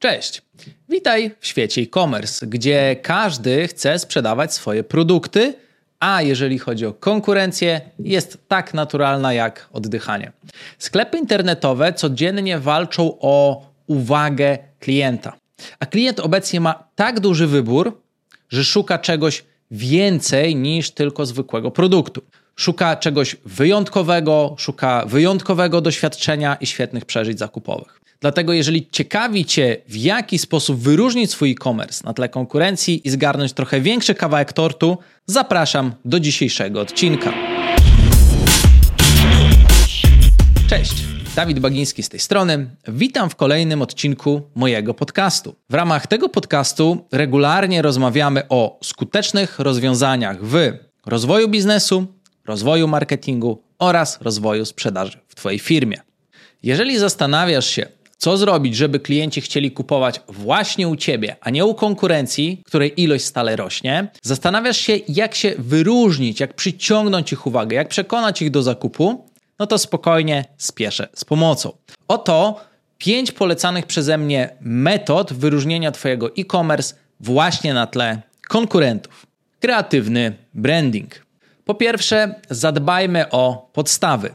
Cześć! Witaj w świecie e-commerce, gdzie każdy chce sprzedawać swoje produkty, a jeżeli chodzi o konkurencję, jest tak naturalna jak oddychanie. Sklepy internetowe codziennie walczą o uwagę klienta, a klient obecnie ma tak duży wybór, że szuka czegoś więcej niż tylko zwykłego produktu. Szuka czegoś wyjątkowego, szuka wyjątkowego doświadczenia i świetnych przeżyć zakupowych. Dlatego, jeżeli ciekawi Cię, w jaki sposób wyróżnić swój e-commerce na tle konkurencji i zgarnąć trochę większy kawałek tortu, zapraszam do dzisiejszego odcinka. Cześć! Dawid Bagiński z tej strony. Witam w kolejnym odcinku mojego podcastu. W ramach tego podcastu regularnie rozmawiamy o skutecznych rozwiązaniach w rozwoju biznesu, rozwoju marketingu oraz rozwoju sprzedaży w Twojej firmie. Jeżeli zastanawiasz się, co zrobić, żeby klienci chcieli kupować właśnie u Ciebie, a nie u konkurencji, której ilość stale rośnie, zastanawiasz się, jak się wyróżnić, jak przyciągnąć ich uwagę, jak przekonać ich do zakupu, no to spokojnie spieszę z pomocą. Oto pięć polecanych przeze mnie metod wyróżnienia Twojego e-commerce właśnie na tle konkurentów. Kreatywny branding. Po pierwsze, zadbajmy o podstawy.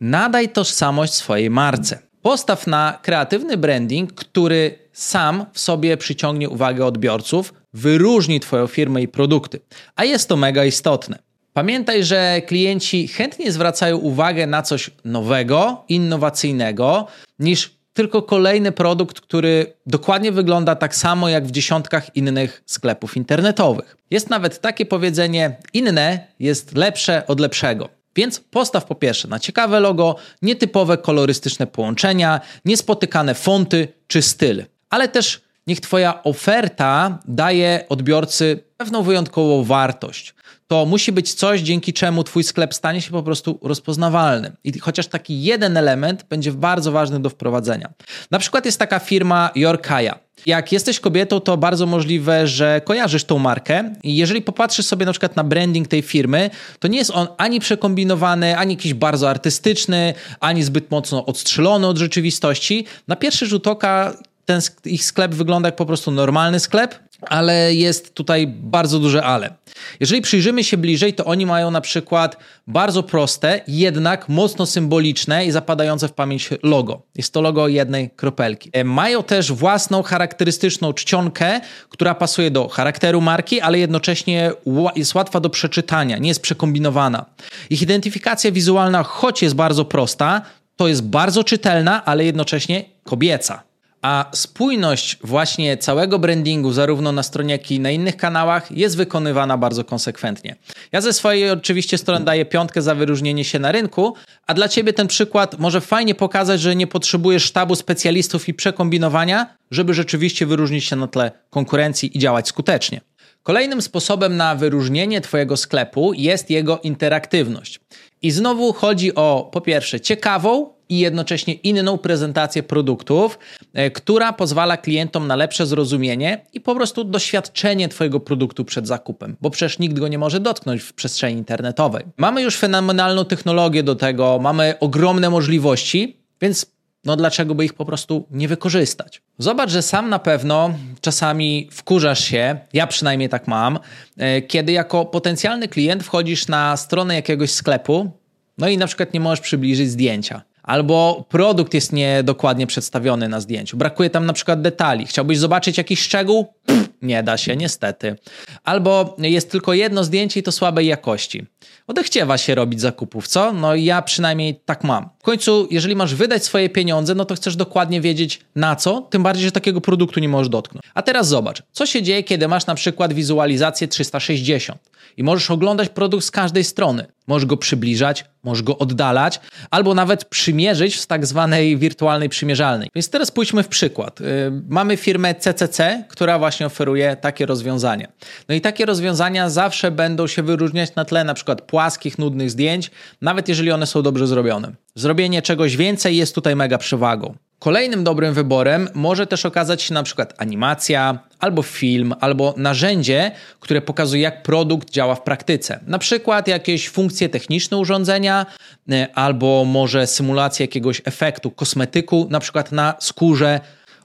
Nadaj tożsamość swojej marce. Postaw na kreatywny branding, który sam w sobie przyciągnie uwagę odbiorców, wyróżni Twoją firmę i produkty. A jest to mega istotne. Pamiętaj, że klienci chętnie zwracają uwagę na coś nowego, innowacyjnego, niż tylko kolejny produkt, który dokładnie wygląda tak samo jak w dziesiątkach innych sklepów internetowych. Jest nawet takie powiedzenie: inne jest lepsze od lepszego. Więc postaw po pierwsze na ciekawe logo, nietypowe kolorystyczne połączenia, niespotykane fonty czy styl, ale też niech Twoja oferta daje odbiorcy pewną wyjątkową wartość to musi być coś, dzięki czemu Twój sklep stanie się po prostu rozpoznawalny. I chociaż taki jeden element będzie bardzo ważny do wprowadzenia. Na przykład jest taka firma Yorkaya. Jak jesteś kobietą, to bardzo możliwe, że kojarzysz tą markę i jeżeli popatrzysz sobie na przykład na branding tej firmy, to nie jest on ani przekombinowany, ani jakiś bardzo artystyczny, ani zbyt mocno odstrzelony od rzeczywistości. Na pierwszy rzut oka ten ich sklep wygląda jak po prostu normalny sklep, ale jest tutaj bardzo duże ale. Jeżeli przyjrzymy się bliżej, to oni mają na przykład bardzo proste, jednak mocno symboliczne i zapadające w pamięć logo. Jest to logo jednej kropelki. E, mają też własną charakterystyczną czcionkę, która pasuje do charakteru marki, ale jednocześnie jest łatwa do przeczytania, nie jest przekombinowana. Ich identyfikacja wizualna, choć jest bardzo prosta, to jest bardzo czytelna, ale jednocześnie kobieca. A spójność właśnie całego brandingu, zarówno na stronie, jak i na innych kanałach, jest wykonywana bardzo konsekwentnie. Ja ze swojej oczywiście strony daję piątkę za wyróżnienie się na rynku, a dla ciebie ten przykład może fajnie pokazać, że nie potrzebujesz sztabu specjalistów i przekombinowania, żeby rzeczywiście wyróżnić się na tle konkurencji i działać skutecznie. Kolejnym sposobem na wyróżnienie Twojego sklepu jest jego interaktywność. I znowu chodzi o po pierwsze ciekawą, i jednocześnie inną prezentację produktów, e, która pozwala klientom na lepsze zrozumienie i po prostu doświadczenie Twojego produktu przed zakupem, bo przecież nikt go nie może dotknąć w przestrzeni internetowej. Mamy już fenomenalną technologię do tego, mamy ogromne możliwości, więc no dlaczego by ich po prostu nie wykorzystać? Zobacz, że sam na pewno czasami wkurzasz się, ja przynajmniej tak mam, e, kiedy jako potencjalny klient wchodzisz na stronę jakiegoś sklepu, no i na przykład nie możesz przybliżyć zdjęcia albo produkt jest niedokładnie przedstawiony na zdjęciu. Brakuje tam na przykład detali. Chciałbyś zobaczyć jakiś szczegół? Pff, nie da się, niestety. Albo jest tylko jedno zdjęcie i to słabej jakości. Odechciewa się robić zakupów, co? No ja przynajmniej tak mam. W końcu, jeżeli masz wydać swoje pieniądze, no to chcesz dokładnie wiedzieć na co, tym bardziej, że takiego produktu nie możesz dotknąć. A teraz zobacz, co się dzieje, kiedy masz na przykład wizualizację 360 i możesz oglądać produkt z każdej strony. Możesz go przybliżać, możesz go oddalać, albo nawet przymierzyć w tak zwanej wirtualnej przymierzalnej. Więc teraz pójdźmy w przykład. Yy, mamy firmę CCC, która właśnie oferuje takie rozwiązania. No i takie rozwiązania zawsze będą się wyróżniać na tle na przykład płaskich, nudnych zdjęć, nawet jeżeli one są dobrze zrobione. Zrobienie czegoś więcej jest tutaj mega przewagą. Kolejnym dobrym wyborem może też okazać się na przykład animacja, albo film, albo narzędzie, które pokazuje, jak produkt działa w praktyce. Na przykład jakieś funkcje techniczne urządzenia, e, albo może symulacja jakiegoś efektu, kosmetyku, na przykład na skórze.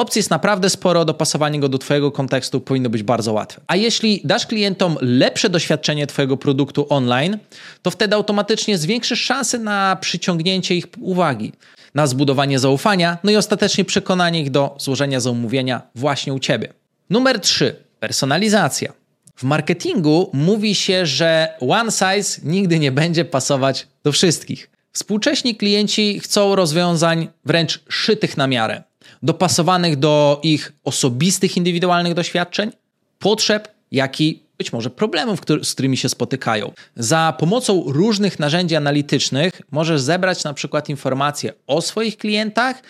Opcji jest naprawdę sporo, dopasowanie go do Twojego kontekstu powinno być bardzo łatwe. A jeśli dasz klientom lepsze doświadczenie Twojego produktu online, to wtedy automatycznie zwiększysz szanse na przyciągnięcie ich uwagi, na zbudowanie zaufania, no i ostatecznie przekonanie ich do złożenia zamówienia właśnie u Ciebie. Numer 3. Personalizacja. W marketingu mówi się, że one size nigdy nie będzie pasować do wszystkich. Współcześni klienci chcą rozwiązań wręcz szytych na miarę, dopasowanych do ich osobistych, indywidualnych doświadczeń, potrzeb, jak i być może problemów, z którymi się spotykają. Za pomocą różnych narzędzi analitycznych możesz zebrać na przykład informacje o swoich klientach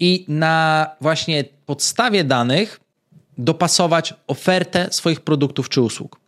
i na właśnie podstawie danych dopasować ofertę swoich produktów czy usług.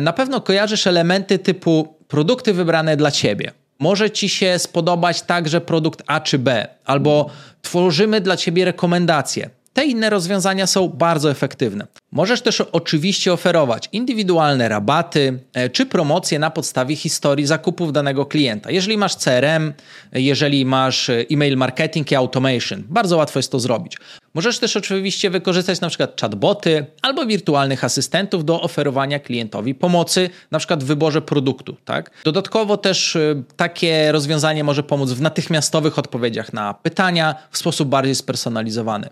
Na pewno kojarzysz elementy typu produkty wybrane dla ciebie może Ci się spodobać także produkt A czy B, albo tworzymy dla Ciebie rekomendacje. Te inne rozwiązania są bardzo efektywne. Możesz też oczywiście oferować indywidualne rabaty e, czy promocje na podstawie historii zakupów danego klienta. Jeżeli masz CRM, jeżeli masz e, e-mail marketing i automation, bardzo łatwo jest to zrobić. Możesz też oczywiście wykorzystać na przykład chatboty albo wirtualnych asystentów do oferowania klientowi pomocy, na przykład w wyborze produktu. Tak? Dodatkowo też e, takie rozwiązanie może pomóc w natychmiastowych odpowiedziach na pytania w sposób bardziej spersonalizowany.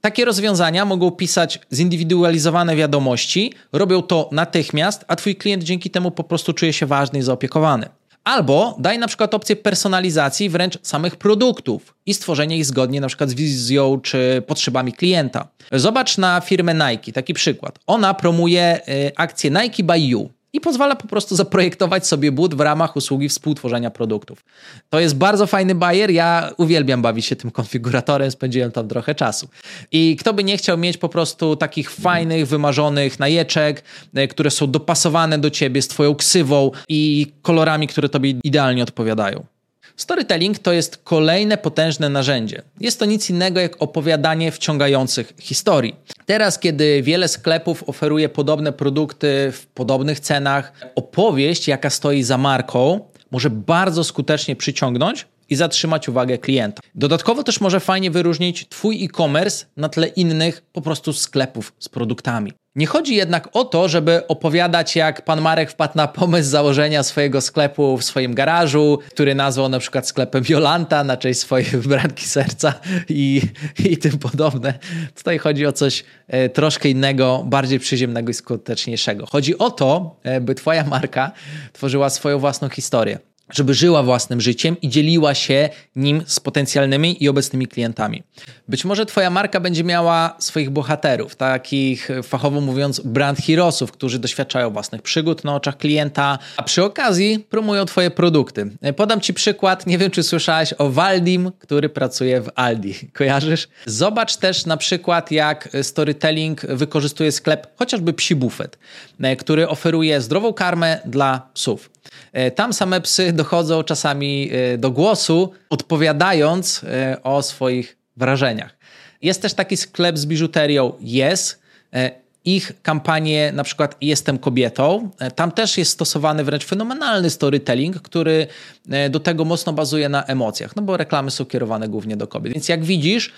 Takie rozwiązania mogą pisać zindywidualizowane wiadomości, robią to natychmiast, a Twój klient dzięki temu po prostu czuje się ważny i zaopiekowany. Albo daj na przykład opcję personalizacji wręcz samych produktów i stworzenia ich zgodnie na przykład z wizją czy potrzebami klienta. Zobacz na firmę Nike, taki przykład. Ona promuje y, akcję Nike by You pozwala po prostu zaprojektować sobie but w ramach usługi współtworzenia produktów. To jest bardzo fajny bajer. Ja uwielbiam bawić się tym konfiguratorem, spędziłem tam trochę czasu. I kto by nie chciał mieć po prostu takich fajnych, wymarzonych najeczek, e, które są dopasowane do ciebie z twoją ksywą i kolorami, które tobie idealnie odpowiadają. Storytelling to jest kolejne potężne narzędzie. Jest to nic innego jak opowiadanie wciągających historii. Teraz, kiedy wiele sklepów oferuje podobne produkty w podobnych cenach, opowieść, jaka stoi za marką, może bardzo skutecznie przyciągnąć i zatrzymać uwagę klienta. Dodatkowo też może fajnie wyróżnić Twój e-commerce na tle innych po prostu sklepów z produktami. Nie chodzi jednak o to, żeby opowiadać, jak pan Marek wpadł na pomysł założenia swojego sklepu w swoim garażu, który nazwał na przykład sklepem Jolanta na cześć swojej wybranki serca i, i tym podobne. Tutaj chodzi o coś e, troszkę innego, bardziej przyziemnego i skuteczniejszego. Chodzi o to, e, by Twoja marka tworzyła swoją własną historię żeby żyła własnym życiem i dzieliła się nim z potencjalnymi i obecnymi klientami. Być może Twoja marka będzie miała swoich bohaterów, takich fachowo mówiąc brand heroesów, którzy doświadczają własnych przygód na oczach klienta, a przy okazji promują Twoje produkty. Podam Ci przykład, nie wiem czy słyszałeś o Waldim, który pracuje w Aldi. Kojarzysz? Zobacz też na przykład jak storytelling wykorzystuje sklep chociażby Psi Buffet, który oferuje zdrową karmę dla psów. E, tam same psy dochodzą czasami e, do głosu, odpowiadając e, o swoich wrażeniach. Jest też taki sklep z biżuterią Yes. Ich kampanie, na przykład Jestem kobietą, tam też jest stosowany wręcz fenomenalny storytelling, który do tego mocno bazuje na emocjach, no bo reklamy są kierowane głównie do kobiet. Więc jak widzisz,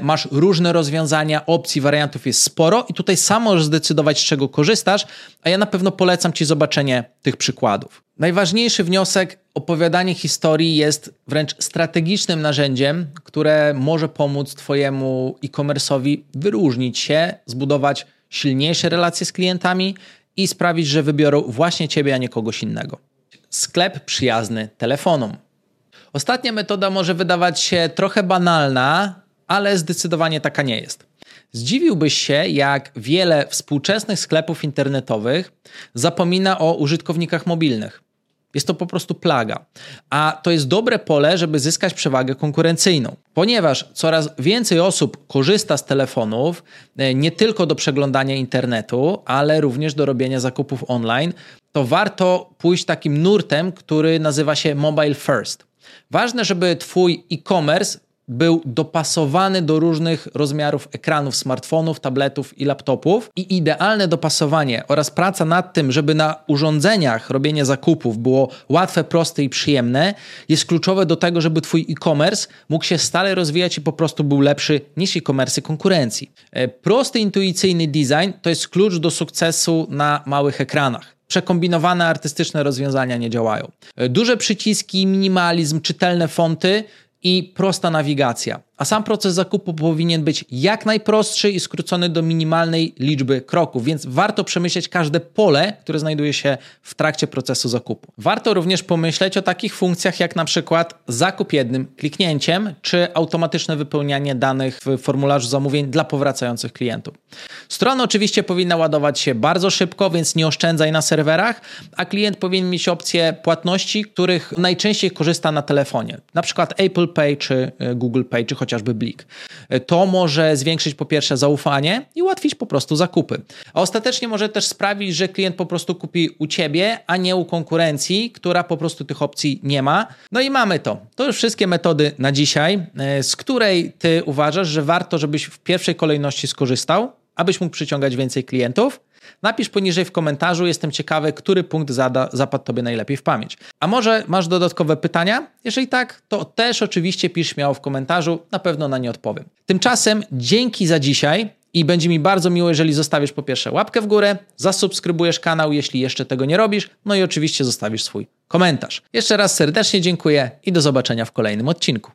masz różne rozwiązania, opcji, wariantów jest sporo i tutaj sam możesz zdecydować, z czego korzystasz, a ja na pewno polecam Ci zobaczenie tych przykładów. Najważniejszy wniosek: opowiadanie historii jest wręcz strategicznym narzędziem, które może pomóc Twojemu e-commerce'owi wyróżnić się, zbudować silniejsze relacje z klientami i sprawić, że wybiorą właśnie Ciebie, a nie kogoś innego. Sklep przyjazny telefonom. Ostatnia metoda może wydawać się trochę banalna, ale zdecydowanie taka nie jest. Zdziwiłbyś się, jak wiele współczesnych sklepów internetowych zapomina o użytkownikach mobilnych. Jest to po prostu plaga. A to jest dobre pole, żeby zyskać przewagę konkurencyjną, ponieważ coraz więcej osób korzysta z telefonów e, nie tylko do przeglądania internetu, ale również do robienia zakupów online. To warto pójść takim nurtem, który nazywa się Mobile First. Ważne, żeby Twój e-commerce był dopasowany do różnych rozmiarów ekranów smartfonów, tabletów i laptopów i idealne dopasowanie oraz praca nad tym, żeby na urządzeniach robienie zakupów było łatwe, proste i przyjemne, jest kluczowe do tego, żeby twój e-commerce mógł się stale rozwijać i po prostu był lepszy niż e-commerce konkurencji. E, prosty, intuicyjny design to jest klucz do sukcesu na małych ekranach. Przekombinowane artystyczne rozwiązania nie działają. E, duże przyciski, minimalizm, czytelne fonty i prosta nawigacja. A sam proces zakupu powinien być jak najprostszy i skrócony do minimalnej liczby kroków, więc warto przemyśleć każde pole, które znajduje się w trakcie procesu zakupu. Warto również pomyśleć o takich funkcjach jak na przykład zakup jednym kliknięciem, czy automatyczne wypełnianie danych w formularzu zamówień dla powracających klientów. Strona oczywiście powinna ładować się bardzo szybko, więc nie oszczędzaj na serwerach, a klient powinien mieć opcje płatności, których najczęściej korzysta na telefonie, na przykład Apple Pay czy e, Google Pay, czy chociażby Blik. To może zwiększyć po pierwsze zaufanie i ułatwić po prostu zakupy. A ostatecznie może też sprawić, że klient po prostu kupi u ciebie, a nie u konkurencji, która po prostu tych opcji nie ma. No i mamy to. To już wszystkie metody na dzisiaj, e, z której ty uważasz, że warto, żebyś w pierwszej kolejności skorzystał, abyś mógł przyciągać więcej klientów. Napisz poniżej w komentarzu, jestem ciekawy, który punkt zada, zapadł Tobie najlepiej w pamięć. A może masz dodatkowe pytania? Jeżeli tak, to też oczywiście pisz śmiało w komentarzu, na pewno na nie odpowiem. Tymczasem dzięki za dzisiaj i będzie mi bardzo miło, jeżeli zostawisz po pierwsze łapkę w górę, zasubskrybujesz kanał, jeśli jeszcze tego nie robisz, no i oczywiście zostawisz swój komentarz. Jeszcze raz serdecznie dziękuję i do zobaczenia w kolejnym odcinku.